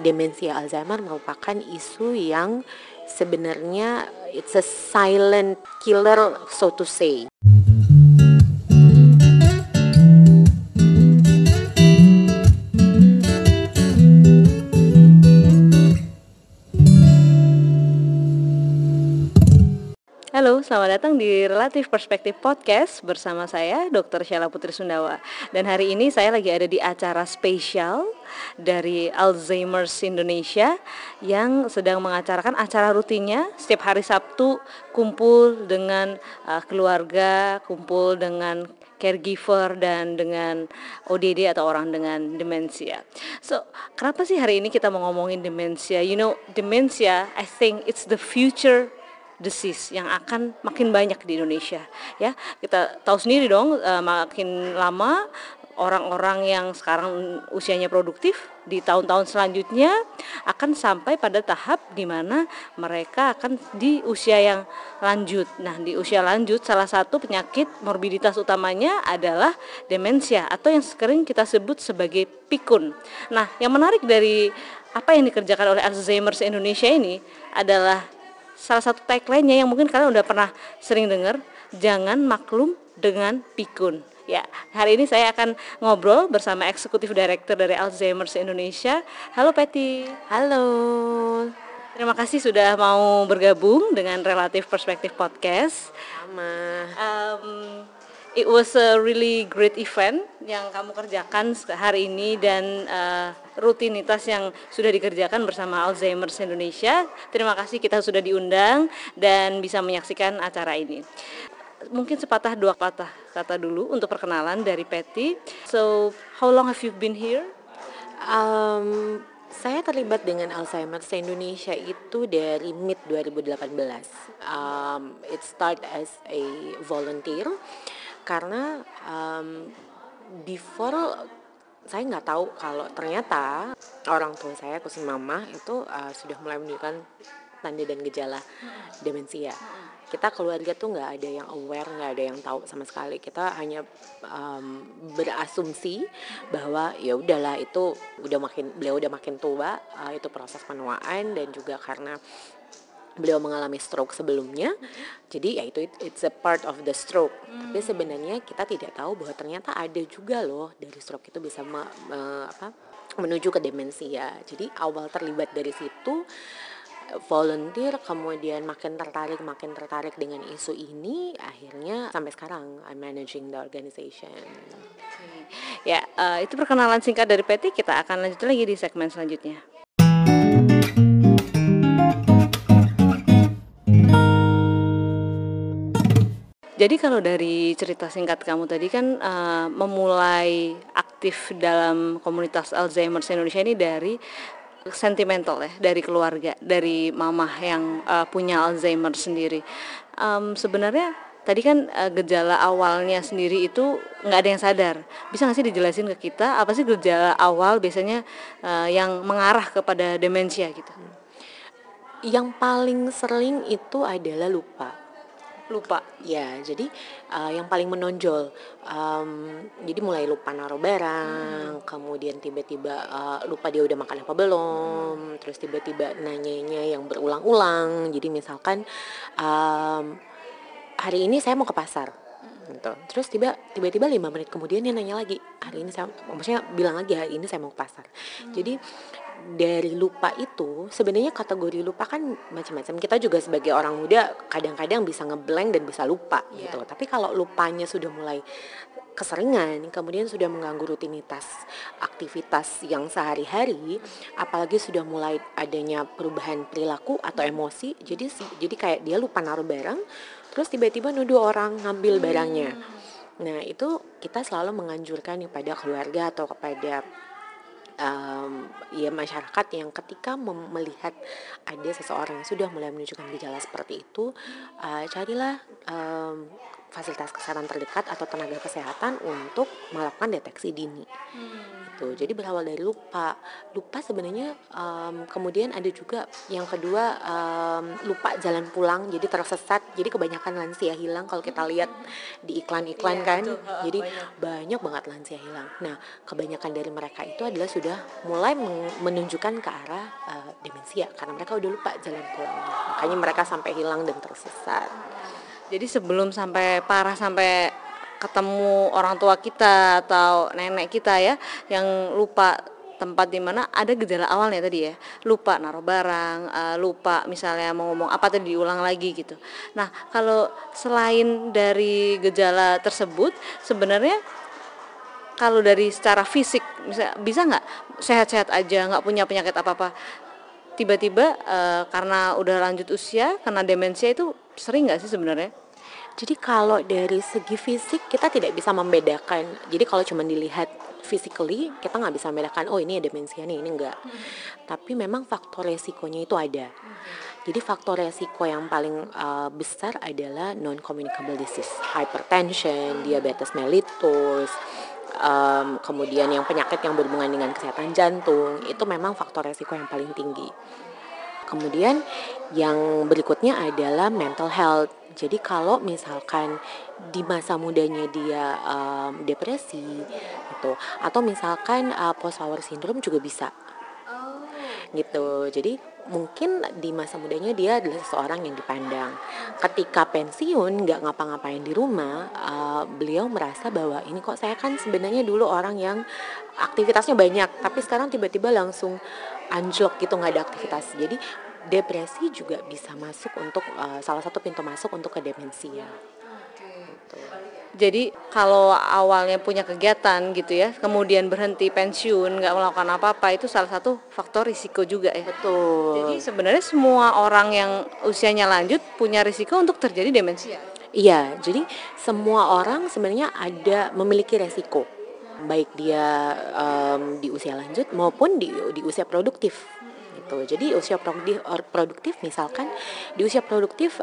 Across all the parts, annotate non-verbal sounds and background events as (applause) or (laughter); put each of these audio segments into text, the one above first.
demensia Alzheimer merupakan isu yang sebenarnya it's a silent killer so to say. Selamat datang di Relatif Perspektif Podcast bersama saya Dr. Sheila Putri Sundawa. Dan hari ini saya lagi ada di acara spesial dari Alzheimer's Indonesia yang sedang mengacarakan acara rutinnya setiap hari Sabtu kumpul dengan uh, keluarga, kumpul dengan caregiver dan dengan ODD atau orang dengan demensia. So, kenapa sih hari ini kita mau ngomongin demensia? You know, demensia I think it's the future disease yang akan makin banyak di Indonesia ya kita tahu sendiri dong uh, makin lama orang-orang yang sekarang usianya produktif di tahun-tahun selanjutnya akan sampai pada tahap di mana mereka akan di usia yang lanjut. Nah, di usia lanjut salah satu penyakit morbiditas utamanya adalah demensia atau yang sering kita sebut sebagai pikun. Nah, yang menarik dari apa yang dikerjakan oleh Alzheimer's Indonesia ini adalah salah satu tagline-nya yang mungkin kalian udah pernah sering dengar, jangan maklum dengan pikun. Ya, hari ini saya akan ngobrol bersama eksekutif director dari Alzheimer's Indonesia. Halo Patty. Halo. Terima kasih sudah mau bergabung dengan Relatif Perspektif Podcast. Sama. Um, it was a really great event yang kamu kerjakan hari ini dan uh, rutinitas yang sudah dikerjakan bersama Alzheimer's Indonesia. Terima kasih kita sudah diundang dan bisa menyaksikan acara ini. Mungkin sepatah dua patah kata dulu untuk perkenalan dari Patty. So, how long have you been here? Um, saya terlibat dengan Alzheimer's Indonesia itu dari mid 2018. Um, it start as a volunteer karena um, before saya nggak tahu kalau ternyata orang tua saya kusin mama itu uh, sudah mulai menunjukkan tanda dan gejala demensia. Kita keluarga tuh nggak ada yang aware nggak ada yang tahu sama sekali. Kita hanya um, berasumsi bahwa ya udahlah itu udah makin beliau udah makin tua uh, itu proses penuaan dan juga karena beliau mengalami stroke sebelumnya. Jadi ya itu it's a part of the stroke. Hmm. tapi sebenarnya kita tidak tahu bahwa ternyata ada juga loh dari stroke itu bisa me, me, apa menuju ke demensia. Jadi awal terlibat dari situ volunteer kemudian makin tertarik makin tertarik dengan isu ini akhirnya sampai sekarang I'm managing the organization. Ya uh, itu perkenalan singkat dari Petty kita akan lanjut lagi di segmen selanjutnya Jadi kalau dari cerita singkat kamu tadi kan uh, memulai aktif dalam komunitas Alzheimer's Indonesia ini dari sentimental ya, dari keluarga, dari mama yang uh, punya Alzheimer sendiri. Um, sebenarnya tadi kan uh, gejala awalnya sendiri itu nggak ada yang sadar. Bisa nggak sih dijelasin ke kita apa sih gejala awal biasanya uh, yang mengarah kepada demensia gitu? Yang paling sering itu adalah lupa lupa ya jadi uh, yang paling menonjol um, jadi mulai lupa naruh barang hmm. kemudian tiba-tiba uh, lupa dia udah makan apa belum hmm. terus tiba-tiba nanyanya yang berulang-ulang jadi misalkan um, hari ini saya mau ke pasar gitu terus tiba tiba-tiba lima menit kemudian dia nanya lagi hari ini saya maksudnya bilang lagi hari ini saya mau ke pasar hmm. jadi dari lupa itu sebenarnya kategori lupa kan macam-macam kita juga sebagai orang muda kadang-kadang bisa ngeblank dan bisa lupa yeah. gitu tapi kalau lupanya sudah mulai keseringan kemudian sudah mengganggu rutinitas aktivitas yang sehari-hari apalagi sudah mulai adanya perubahan perilaku atau emosi jadi jadi kayak dia lupa naruh barang terus tiba-tiba nuduh orang ngambil barangnya hmm. nah itu kita selalu menganjurkan kepada keluarga atau kepada um, ya masyarakat yang ketika melihat ada seseorang yang sudah mulai menunjukkan gejala seperti itu uh, carilah um, fasilitas kesehatan terdekat atau tenaga kesehatan untuk melakukan deteksi dini. Hmm. Itu. Jadi berawal dari lupa. Lupa sebenarnya um, kemudian ada juga yang kedua um, lupa jalan pulang jadi tersesat. Jadi kebanyakan lansia hilang kalau kita lihat di iklan-iklan iya, kan. Itu. Jadi banyak. banyak banget lansia hilang. Nah, kebanyakan dari mereka itu adalah sudah mulai menunjukkan ke arah uh, demensia karena mereka udah lupa jalan pulangnya makanya mereka sampai hilang dan tersesat jadi sebelum sampai parah sampai ketemu orang tua kita atau nenek kita ya yang lupa tempat di mana ada gejala awalnya tadi ya. Lupa naruh barang uh, lupa misalnya mau ngomong apa tadi diulang lagi gitu. Nah kalau selain dari gejala tersebut sebenarnya kalau dari secara fisik bisa bisa nggak? Sehat-sehat aja nggak punya penyakit apa apa tiba-tiba uh, karena udah lanjut usia karena demensia itu sering nggak sih sebenarnya jadi kalau dari segi fisik kita tidak bisa membedakan. Jadi kalau cuma dilihat physically kita nggak bisa membedakan oh ini ada demensia nih ini enggak. Hmm. Tapi memang faktor resikonya itu ada. Hmm. Jadi faktor resiko yang paling uh, besar adalah non communicable disease, hypertension, diabetes mellitus, um, kemudian yang penyakit yang berhubungan dengan kesehatan jantung itu memang faktor resiko yang paling tinggi. Kemudian yang berikutnya adalah mental health. Jadi kalau misalkan di masa mudanya dia um, depresi gitu atau misalkan uh, post power syndrome juga bisa. Gitu. Jadi mungkin di masa mudanya dia adalah seseorang yang dipandang. Ketika pensiun nggak ngapa-ngapain di rumah, uh, beliau merasa bahwa ini kok saya kan sebenarnya dulu orang yang aktivitasnya banyak, tapi sekarang tiba-tiba langsung anjlok gitu nggak ada aktivitas. Jadi depresi juga bisa masuk untuk uh, salah satu pintu masuk untuk ke demensia. Gitu. Jadi kalau awalnya punya kegiatan gitu ya, kemudian berhenti pensiun, nggak melakukan apa-apa, itu salah satu faktor risiko juga ya. Betul. Jadi sebenarnya semua orang yang usianya lanjut punya risiko untuk terjadi demensia. Iya, jadi semua orang sebenarnya ada memiliki resiko, baik dia um, di usia lanjut maupun di di usia produktif gitu. Jadi usia produktif, produktif misalkan di usia produktif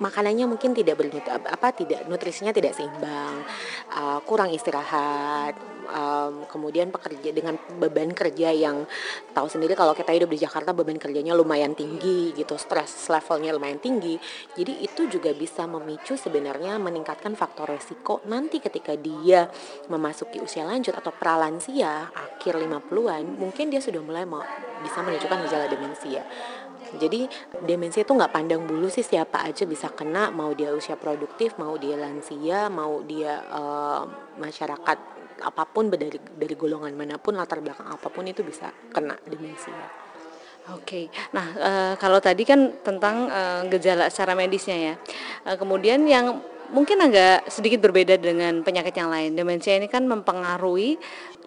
makanannya mungkin tidak bernut apa tidak nutrisinya tidak seimbang uh, kurang istirahat um, kemudian pekerja dengan beban kerja yang tahu sendiri kalau kita hidup di Jakarta beban kerjanya lumayan tinggi gitu stres levelnya lumayan tinggi. Jadi itu juga bisa memicu sebenarnya meningkatkan faktor resiko. Nanti ketika dia memasuki usia lanjut atau pralansia akhir 50-an mungkin dia sudah mulai mau bisa menunjukkan gejala demensia jadi demensia itu nggak pandang bulu sih siapa aja bisa kena, mau dia usia produktif, mau dia lansia, mau dia uh, masyarakat apa pun dari dari golongan mana pun latar belakang apa pun itu bisa kena demensia. Oke, nah e, kalau tadi kan tentang e, gejala secara medisnya ya, e, kemudian yang mungkin agak sedikit berbeda dengan penyakit yang lain. Demensia ini kan mempengaruhi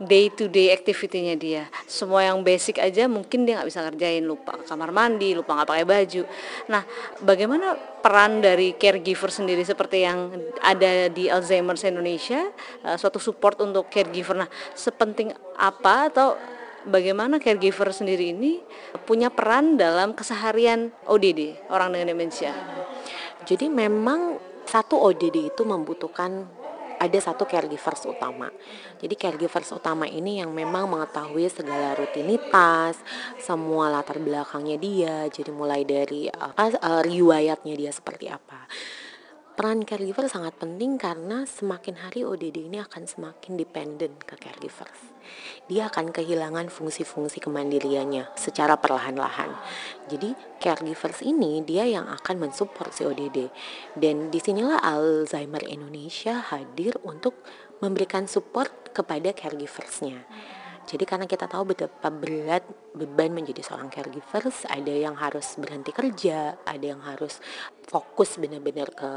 day to day activity-nya dia. Semua yang basic aja mungkin dia nggak bisa kerjain, lupa kamar mandi, lupa nggak pakai baju. Nah, bagaimana peran dari caregiver sendiri seperti yang ada di Alzheimer's Indonesia, uh, suatu support untuk caregiver. Nah, sepenting apa atau bagaimana caregiver sendiri ini punya peran dalam keseharian ODD orang dengan demensia? Jadi memang satu ODD itu membutuhkan ada satu caregivers utama. Jadi caregivers utama ini yang memang mengetahui segala rutinitas, semua latar belakangnya dia, jadi mulai dari apa uh, riwayatnya dia seperti apa peran caregiver sangat penting karena semakin hari ODD ini akan semakin dependent ke caregivers. Dia akan kehilangan fungsi-fungsi kemandiriannya secara perlahan-lahan. Jadi caregivers ini dia yang akan mensupport si ODD. Dan di sinilah Alzheimer Indonesia hadir untuk memberikan support kepada caregiversnya. Jadi karena kita tahu betapa berat beban menjadi seorang caregivers, ada yang harus berhenti kerja, ada yang harus fokus benar-benar ke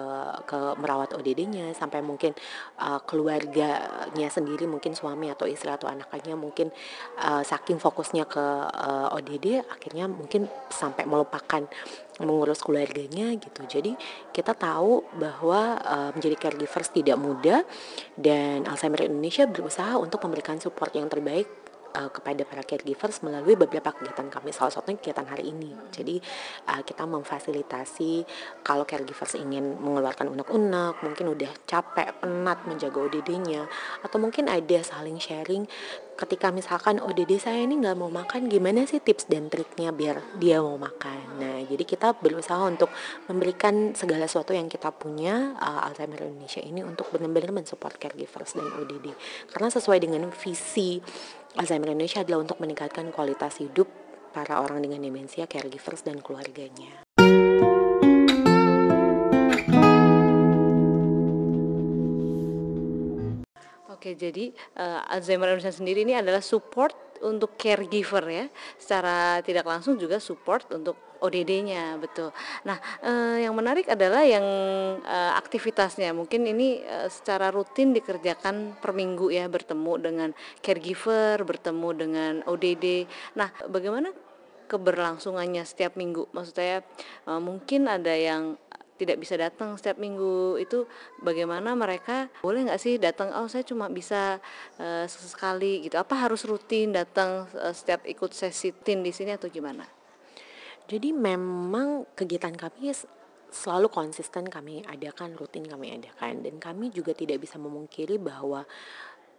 ke merawat ODD-nya sampai mungkin uh, keluarganya sendiri mungkin suami atau istri atau anaknya mungkin uh, saking fokusnya ke uh, ODD akhirnya mungkin sampai melupakan mengurus keluarganya gitu. Jadi kita tahu bahwa uh, menjadi caregivers tidak mudah dan Alzheimer Indonesia berusaha untuk memberikan support yang terbaik uh, kepada para caregivers melalui beberapa kegiatan kami. Salah satunya kegiatan hari ini. Jadi uh, kita memfasilitasi kalau caregivers ingin mengeluarkan unek-unek mungkin udah capek penat menjaga ODD-nya atau mungkin ada saling sharing. Ketika misalkan ODD saya ini nggak mau makan gimana sih tips dan triknya biar dia mau makan? Nah jadi kita berusaha untuk memberikan segala sesuatu yang kita punya uh, Alzheimer Indonesia ini untuk benar-benar mensupport caregivers dan ODD karena sesuai dengan visi Alzheimer Indonesia adalah untuk meningkatkan kualitas hidup para orang dengan demensia, caregivers, dan keluarganya. Oke, jadi uh, Alzheimer Indonesia sendiri ini adalah support untuk caregiver ya, secara tidak langsung juga support untuk ODD-nya, betul. Nah, uh, yang menarik adalah yang uh, aktivitasnya. Mungkin ini uh, secara rutin dikerjakan per minggu ya, bertemu dengan caregiver, bertemu dengan ODD. Nah, bagaimana keberlangsungannya setiap minggu? Maksud saya uh, mungkin ada yang tidak bisa datang setiap minggu itu bagaimana mereka boleh nggak sih datang oh saya cuma bisa uh, sesekali gitu apa harus rutin datang uh, setiap ikut sesi tin di sini atau gimana? Jadi memang kegiatan kami selalu konsisten kami adakan rutin kami adakan dan kami juga tidak bisa memungkiri bahwa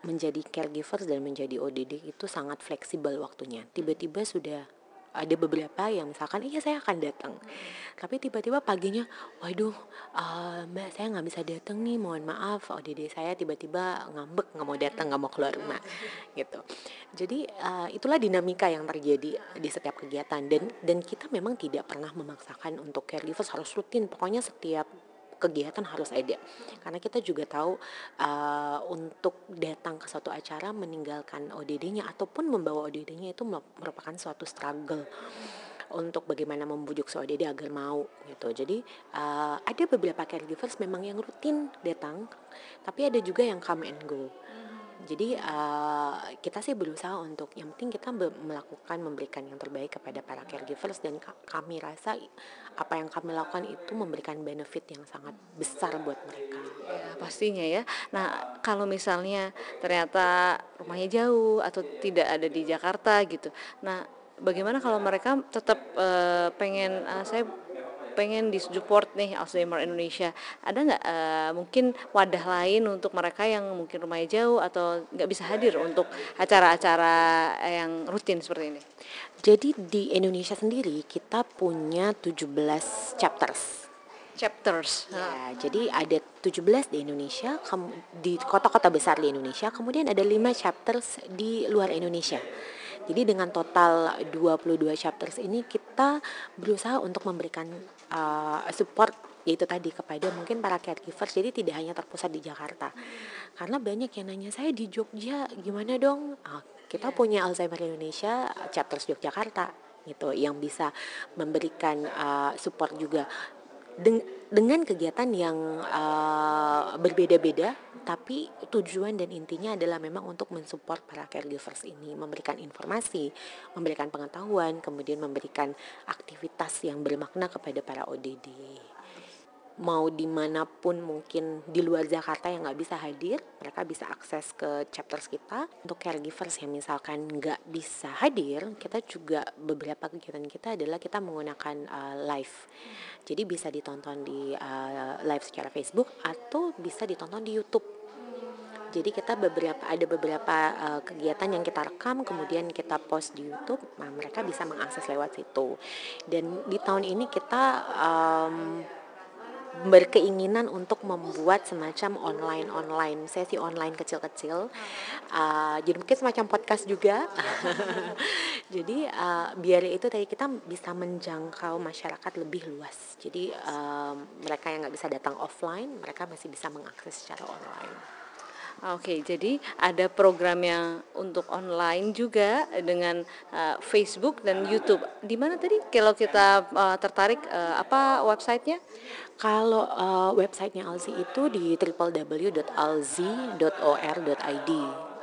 menjadi caregiver dan menjadi ODD itu sangat fleksibel waktunya. Tiba-tiba sudah ada beberapa yang misalkan iya saya akan datang. Tapi tiba-tiba paginya waduh uh, mbak saya nggak bisa datang nih mohon maaf oh dede saya tiba-tiba ngambek nggak mau datang nggak mau keluar rumah. Gitu. Jadi uh, itulah dinamika yang terjadi di setiap kegiatan dan dan kita memang tidak pernah memaksakan untuk caregivers harus rutin. Pokoknya setiap kegiatan harus ada karena kita juga tahu uh, untuk datang ke suatu acara meninggalkan ODD-nya ataupun membawa ODD-nya itu merupakan suatu struggle untuk bagaimana membujuk si ODD agar mau gitu. Jadi uh, ada beberapa caregivers memang yang rutin datang, tapi ada juga yang come and go jadi uh, kita sih berusaha untuk yang penting kita melakukan memberikan yang terbaik kepada para caregivers dan kami rasa apa yang kami lakukan itu memberikan benefit yang sangat besar buat mereka. Ya, pastinya ya. Nah kalau misalnya ternyata rumahnya jauh atau tidak ada di Jakarta gitu. Nah bagaimana kalau mereka tetap uh, pengen uh, saya pengen disupport nih Alzheimer Indonesia ada nggak uh, mungkin wadah lain untuk mereka yang mungkin rumahnya jauh atau nggak bisa hadir untuk acara-acara yang rutin seperti ini jadi di Indonesia sendiri kita punya 17 chapters chapters. Ya, jadi ada 17 di Indonesia, di kota-kota besar di Indonesia, kemudian ada 5 chapters di luar Indonesia. Jadi dengan total 22 chapters ini kita berusaha untuk memberikan uh, support yaitu tadi kepada mungkin para caregivers jadi tidak hanya terpusat di Jakarta. Karena banyak yang nanya saya di Jogja gimana dong? Uh, kita punya Alzheimer Indonesia chapters Yogyakarta gitu yang bisa memberikan uh, support juga Den dengan kegiatan yang uh, berbeda-beda tapi tujuan dan intinya adalah memang untuk mensupport para caregivers ini memberikan informasi memberikan pengetahuan kemudian memberikan aktivitas yang bermakna kepada para ODD mau di mana pun mungkin di luar Jakarta yang nggak bisa hadir mereka bisa akses ke chapters kita. Untuk caregivers yang misalkan nggak bisa hadir kita juga beberapa kegiatan kita adalah kita menggunakan uh, live. Jadi bisa ditonton di uh, live secara Facebook atau bisa ditonton di YouTube. Jadi kita beberapa ada beberapa uh, kegiatan yang kita rekam kemudian kita post di YouTube nah mereka bisa mengakses lewat situ. Dan di tahun ini kita um, berkeinginan untuk membuat semacam online online. Sesi online kecil-kecil. Uh, jadi mungkin semacam podcast juga. (laughs) Jadi uh, biar itu tadi kita bisa menjangkau masyarakat lebih luas. Jadi uh, mereka yang nggak bisa datang offline mereka masih bisa mengakses secara online Oke, jadi ada program yang untuk online juga dengan uh, Facebook dan YouTube. Di mana tadi kalau kita uh, tertarik uh, apa websitenya? Kalau uh, websitenya Alzi itu di www.alzi.or.id.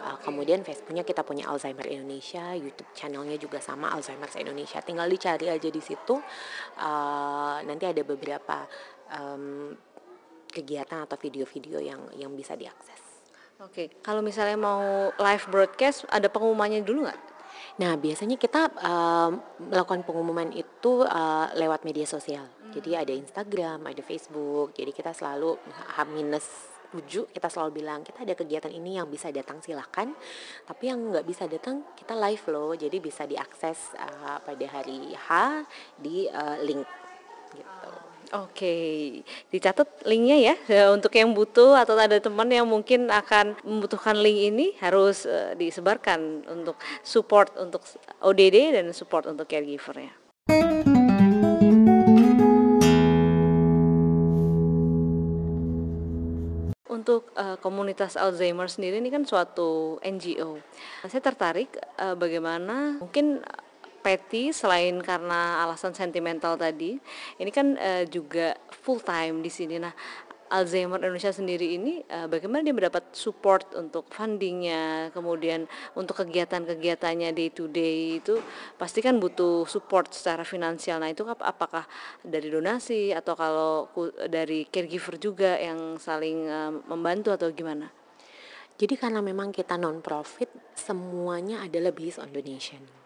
Uh, kemudian Facebooknya kita punya Alzheimer Indonesia, YouTube channelnya juga sama Alzheimer Indonesia. Tinggal dicari aja di situ. Uh, nanti ada beberapa um, kegiatan atau video-video yang yang bisa diakses. Oke, kalau misalnya mau live broadcast ada pengumumannya dulu nggak? Nah, biasanya kita uh, melakukan pengumuman itu uh, lewat media sosial. Hmm. Jadi ada Instagram, ada Facebook. Jadi kita selalu H- 7 kita selalu bilang kita ada kegiatan ini yang bisa datang silahkan tapi yang nggak bisa datang kita live loh jadi bisa diakses uh, pada hari H di uh, link gitu. Oke, dicatat linknya ya (laughs) untuk yang butuh atau ada teman yang mungkin akan membutuhkan link ini harus eh, disebarkan untuk support untuk ODD dan support untuk caregiver ya. Untuk eh, komunitas Alzheimer sendiri ini kan suatu NGO. Saya tertarik eh, bagaimana mungkin Patty selain karena alasan sentimental tadi, ini kan eh, juga full time di sini. Nah, Alzheimer Indonesia sendiri ini eh, bagaimana dia mendapat support untuk fundingnya, kemudian untuk kegiatan-kegiatannya day to day itu pasti kan butuh support secara finansial. Nah, itu ap- apakah dari donasi atau kalau dari caregiver juga yang saling eh, membantu atau gimana? Jadi karena memang kita non profit, semuanya adalah based on donation.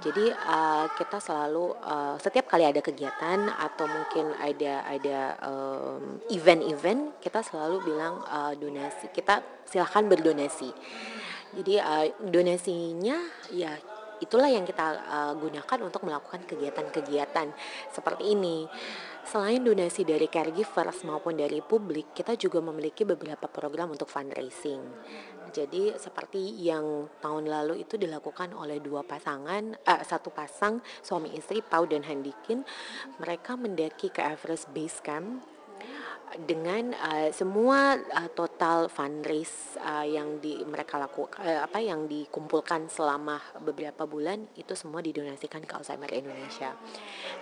Jadi uh, kita selalu uh, setiap kali ada kegiatan atau mungkin ada ada um, event-event kita selalu bilang uh, donasi kita silahkan berdonasi. Jadi uh, donasinya ya itulah yang kita uh, gunakan untuk melakukan kegiatan-kegiatan seperti ini. Selain donasi dari caregivers maupun dari publik, kita juga memiliki beberapa program untuk fundraising. Jadi seperti yang tahun lalu itu dilakukan oleh dua pasangan, eh, satu pasang suami istri Pau dan Handikin, mereka mendaki ke Everest Base Camp dengan uh, semua uh, total fundraise uh, yang di mereka lakukan uh, apa yang dikumpulkan selama beberapa bulan itu semua didonasikan ke Alzheimer Indonesia.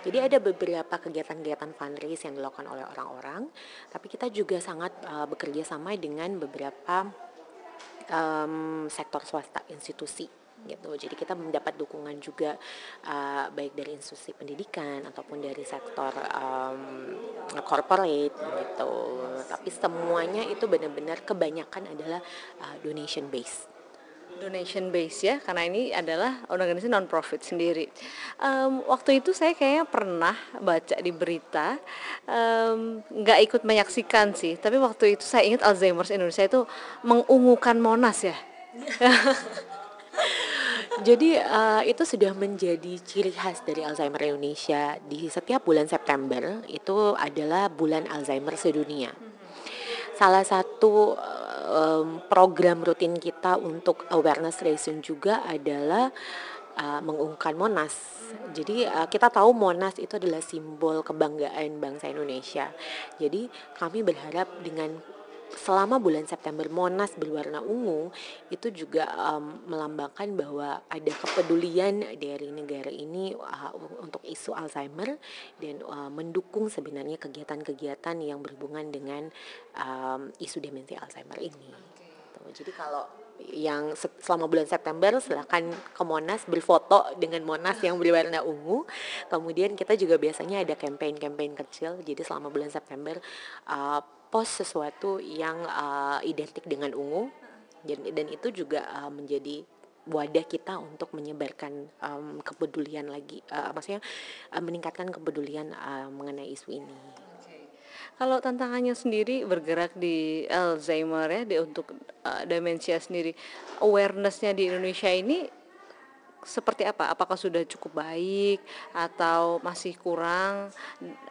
Jadi ada beberapa kegiatan-kegiatan fundraise yang dilakukan oleh orang-orang, tapi kita juga sangat uh, bekerja sama dengan beberapa um, sektor swasta institusi gitu. Jadi kita mendapat dukungan juga uh, baik dari institusi pendidikan ataupun dari sektor um, corporate gitu. Tapi semuanya itu benar-benar kebanyakan adalah uh, donation based donation base ya karena ini adalah organisasi non profit sendiri. Em, waktu itu saya kayaknya pernah baca di berita nggak ikut menyaksikan sih tapi waktu itu saya ingat Alzheimer's Indonesia itu mengungukan Monas ya. (laughs) Jadi uh, itu sudah menjadi ciri khas dari Alzheimer Indonesia di setiap bulan September itu adalah bulan Alzheimer sedunia. Salah satu um, program rutin kita untuk awareness raising juga adalah uh, mengungkapkan Monas. Jadi uh, kita tahu Monas itu adalah simbol kebanggaan bangsa Indonesia. Jadi kami berharap dengan selama bulan September Monas berwarna ungu itu juga um, melambangkan bahwa ada kepedulian dari negara ini uh, untuk isu Alzheimer dan uh, mendukung sebenarnya kegiatan-kegiatan yang berhubungan dengan um, isu demensi Alzheimer ini. Tuh, Jadi kalau yang se- selama bulan September silakan ke Monas berfoto dengan Monas yang berwarna ungu. Kemudian kita juga biasanya ada campaign-campaign kecil. Jadi selama bulan September uh, post sesuatu yang uh, identik dengan ungu dan, dan itu juga uh, menjadi wadah kita untuk menyebarkan um, kepedulian lagi, uh, maksudnya uh, meningkatkan kepedulian uh, mengenai isu ini. Kalau tantangannya sendiri bergerak di Alzheimer ya di untuk uh, demensia sendiri awarenessnya di Indonesia ini seperti apa? Apakah sudah cukup baik atau masih kurang?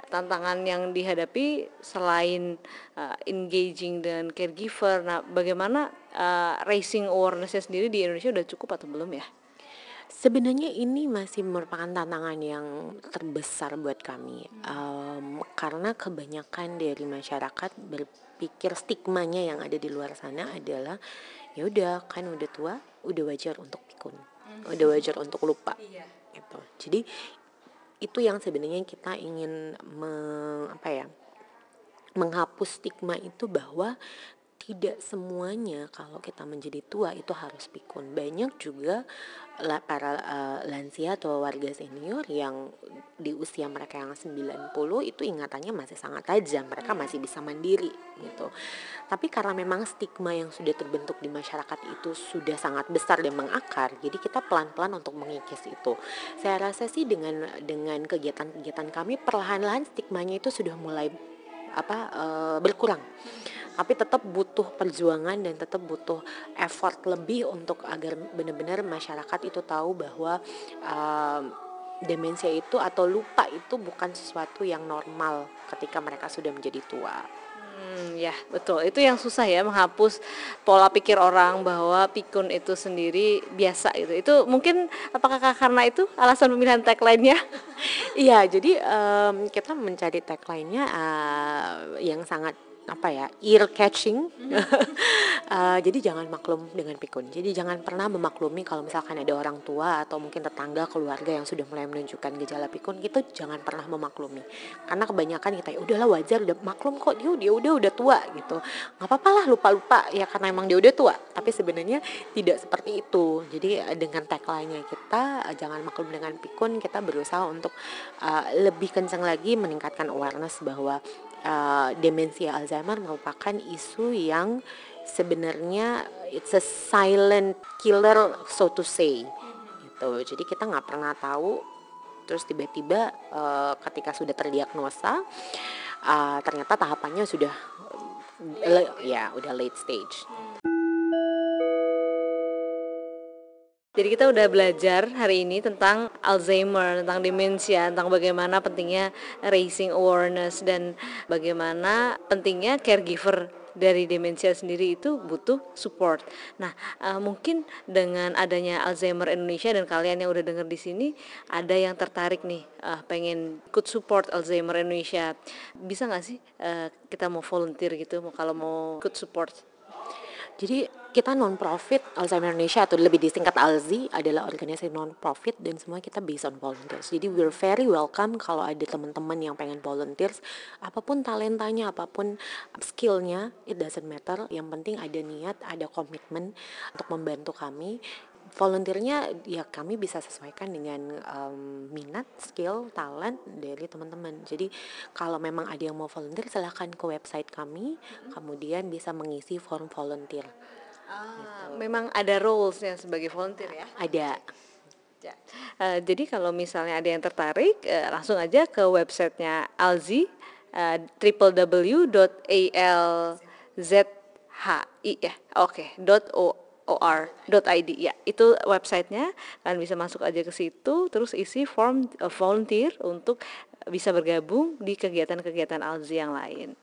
Tantangan yang dihadapi selain uh, engaging dengan caregiver, nah bagaimana uh, raising awarenessnya sendiri di Indonesia udah cukup atau belum ya? Sebenarnya ini masih merupakan tantangan yang terbesar buat kami Em, karena kebanyakan dari masyarakat berpikir stigmanya yang ada di luar sana adalah ya udah kan udah tua, udah wajar untuk pikun, udah wajar untuk lupa. Gitu. Jadi itu yang sebenarnya kita ingin me- apa ya menghapus stigma itu bahwa tidak semuanya kalau kita menjadi tua itu harus pikun. Banyak juga para eh, lansia atau warga senior yang di usia mereka yang 90 itu ingatannya masih sangat tajam, mereka masih bisa mandiri gitu. Tapi karena memang stigma yang sudah terbentuk di masyarakat itu sudah sangat besar dan mengakar, jadi kita pelan-pelan untuk mengikis itu. Saya rasa sih dengan dengan kegiatan-kegiatan kami perlahan-lahan stigmanya itu sudah mulai apa eh, berkurang tapi tetap butuh perjuangan dan tetap butuh effort lebih untuk agar benar-benar masyarakat itu tahu bahwa um, demensia itu atau lupa itu bukan sesuatu yang normal ketika mereka sudah menjadi tua. Hmm, ya betul. Itu yang susah ya menghapus pola pikir orang bahwa pikun itu sendiri biasa itu. Itu mungkin apakah karena itu alasan pemilihan tagline-nya? (laughs) Iya, jadi um, kita mencari tagline-nya uh, yang sangat apa ya ear catching. Uh, (laughs) jadi jangan maklum dengan pikun. Jadi jangan pernah memaklumi kalau misalkan ada orang tua atau mungkin tetangga keluarga yang sudah mulai menunjukkan gejala pikun itu jangan pernah memaklumi. Karena kebanyakan kita ya udahlah wajar udah maklum kok dia dia udah udah tua gitu. Nggak apa-apa lah lupa lupa ya karena emang dia udah tua. Tapi sebenarnya tidak seperti itu. Jadi uh, dengan tagline-nya kita uh, jangan maklum dengan pikun kita berusaha untuk uh, lebih kencang lagi meningkatkan awareness bahwa uh, demensia Alzheimer merupakan isu yang sebenarnya it's a silent killer so to say. Gitu. Jadi kita nggak pernah tahu. Terus tiba-tiba uh, ketika sudah terdiagnosa uh, ternyata tahapannya sudah ya udah late stage Jadi kita udah belajar hari ini tentang Alzheimer, tentang demensia, tentang bagaimana pentingnya raising awareness dan bagaimana pentingnya caregiver dari demensia sendiri itu butuh support. Nah, uh, mungkin dengan adanya Alzheimer Indonesia dan kalian yang udah denger di sini ada yang tertarik nih uh, pengen ikut support Alzheimer Indonesia. Bisa nggak sih uh, kita mau volunteer gitu kalau mau ikut support? Jadi kita non profit Alzheimer Indonesia atau lebih disingkat ALZI adalah organisasi non profit dan semua kita based on volunteers. Jadi we're very welcome kalau ada teman-teman yang pengen volunteers, apa pun talentanya, apa pun skillnya, it doesn't matter. Yang penting ada niat, ada komitmen untuk membantu kami volunteernya ya kami bisa sesuaikan dengan um, minat, skill, talent dari teman-teman. Jadi kalau memang ada yang mau volunteer silahkan ke website kami, hmm. kemudian bisa mengisi form volunteer. Ah, gitu. memang ada rolesnya sebagai volunteer ya? Ada. Ya. Uh, jadi kalau misalnya ada yang tertarik, uh, langsung aja ke websitenya Alzi, uh, www.alzhi ya, oke, okay, .o or.id ya itu websitenya kalian bisa masuk aja ke situ terus isi form uh, volunteer untuk bisa bergabung di kegiatan-kegiatan Alzi yang lain.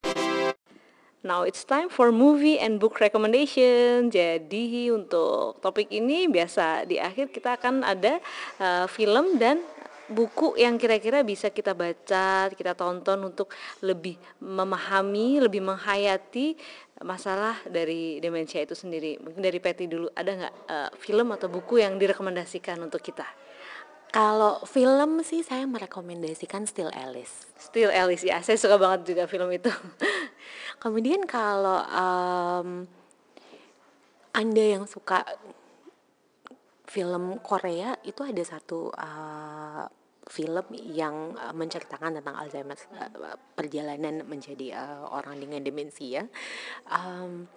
Now it's time for movie and book recommendation. Jadi untuk topik ini biasa di akhir kita akan ada uh, film dan buku yang kira-kira bisa kita baca, kita tonton untuk lebih memahami, lebih menghayati masalah dari demensia itu sendiri. Mungkin dari Peti dulu ada nggak uh, film atau buku yang direkomendasikan untuk kita? Kalau film sih saya merekomendasikan Still Alice. Still Alice ya, saya suka banget juga film itu. Kemudian kalau um, anda yang suka film Korea itu ada satu uh, film yang uh, menceritakan tentang Alzheimer uh, perjalanan menjadi uh, orang dengan demensia. Um,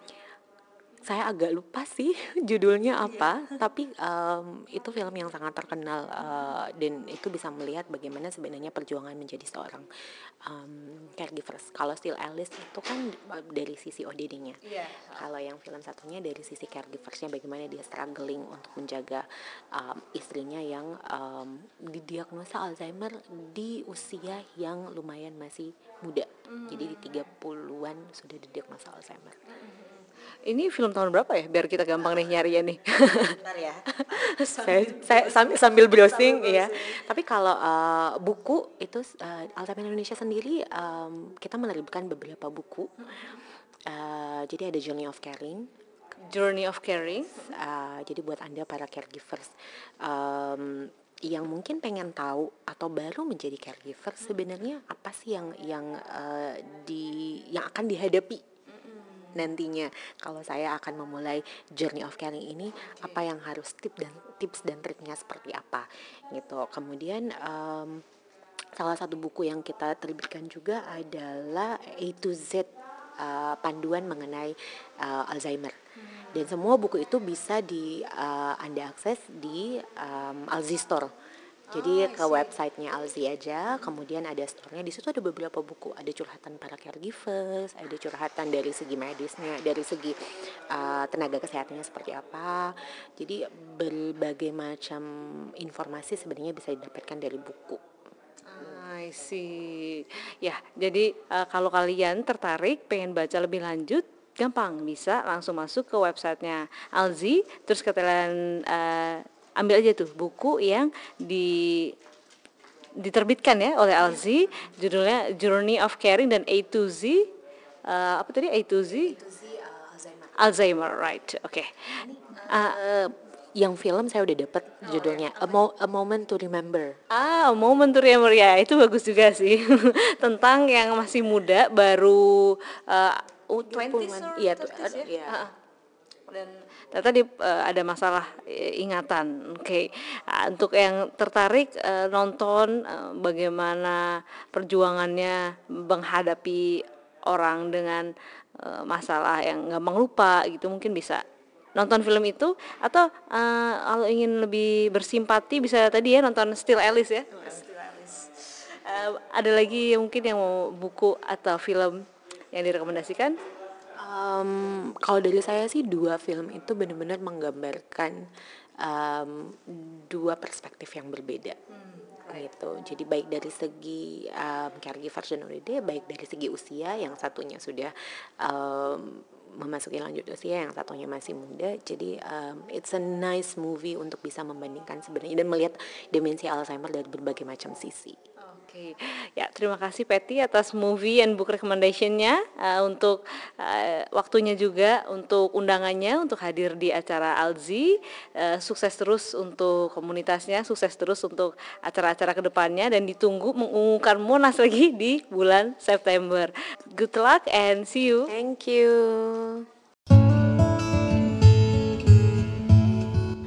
saya agak lupa sih (laughs) judulnya apa, tapi um, itu film yang sangat terkenal uh, dan itu bisa melihat bagaimana sebenarnya perjuangan menjadi seorang um, caregivers. Kalau Still Alice itu kan dari sisi ODD-nya. Yeah. Kalau yang film satunya dari sisi caregiversnya bagaimana dia struggling untuk menjaga um, istrinya yang um, didiagnosa Alzheimer di usia yang lumayan masih muda. Mm -hmm. Jadi di 30-an sudah didiagnosa Alzheimer. Mm -hmm ini film tahun berapa ya? Biar kita gampang nih nyari ya nih. Bentar ya. (laughs) saya, saya sambil, sambil browsing ya. Tapi kalau uh, buku itu uh, Alzheimer Indonesia sendiri um, kita menerbitkan beberapa buku. Uh, jadi ada Journey of Caring. Journey of Caring. Uh, jadi buat anda para caregivers. Um, yang mungkin pengen tahu atau baru menjadi caregiver sebenarnya apa sih yang yang uh, di yang akan dihadapi nantinya. Kalau saya akan memulai journey of caring ini apa yang harus tips dan tips dan triknya seperti apa gitu. Kemudian um, salah satu buku yang kita terbitkan juga adalah A to Z uh, panduan mengenai uh, Alzheimer. Dan semua buku itu bisa di uh, anda akses di um, Alzi Jadi ke websitenya Alzi aja, kemudian ada store-nya. Di situ ada beberapa buku. Ada curhatan para caregivers, ada curhatan dari segi medisnya, dari segi uh, tenaga kesehatannya seperti apa. Jadi berbagai macam informasi sebenarnya bisa didapatkan dari buku. I see. Ya, jadi uh, kalau kalian tertarik pengen baca lebih lanjut, gampang bisa langsung masuk ke websitenya Alzi, terus kalian uh, ambil aja tuh buku yang di diterbitkan ya oleh Alzi judulnya Journey of Caring dan A to Z uh, apa tadi A to Z Alzheimer. Alzheimer right oke okay. uh, yang film saya udah dapat judulnya A, Mo A Moment to Remember. Ah, A Moment to Remember ya, itu bagus juga sih. (laughs) Tentang yang masih muda baru uh, 20 iya ya? ya. Uh, dan ternyata di, uh, ada masalah uh, ingatan. Oke, okay. uh, untuk yang tertarik uh, nonton uh, bagaimana perjuangannya menghadapi orang dengan uh, masalah yang gampang lupa gitu mungkin bisa nonton film itu atau uh, kalau ingin lebih bersimpati bisa tadi ya nonton Still Alice ya. Still Alice. Uh, ada lagi mungkin yang mau buku atau film yang direkomendasikan? Um, kalau dari saya sih dua film itu benar-benar menggambarkan um, dua perspektif yang berbeda. Hmm gitu. Jadi baik dari segi um, caregiver dia baik dari segi usia yang satunya sudah um, memasuki lanjut usia yang satunya masih muda. Jadi um, it's a nice movie untuk bisa membandingkan sebenarnya dan melihat demensi Alzheimer dari berbagai macam sisi. Oke, ya terima kasih Patty atas movie and book recommendationnya uh, untuk uh, waktunya juga untuk undangannya untuk hadir di acara Alzi. Uh, sukses terus untuk komunitasnya, sukses terus untuk acara-acara ke depannya dan ditunggu mengumumkan Monas lagi di bulan September. Good luck and see you. Thank you.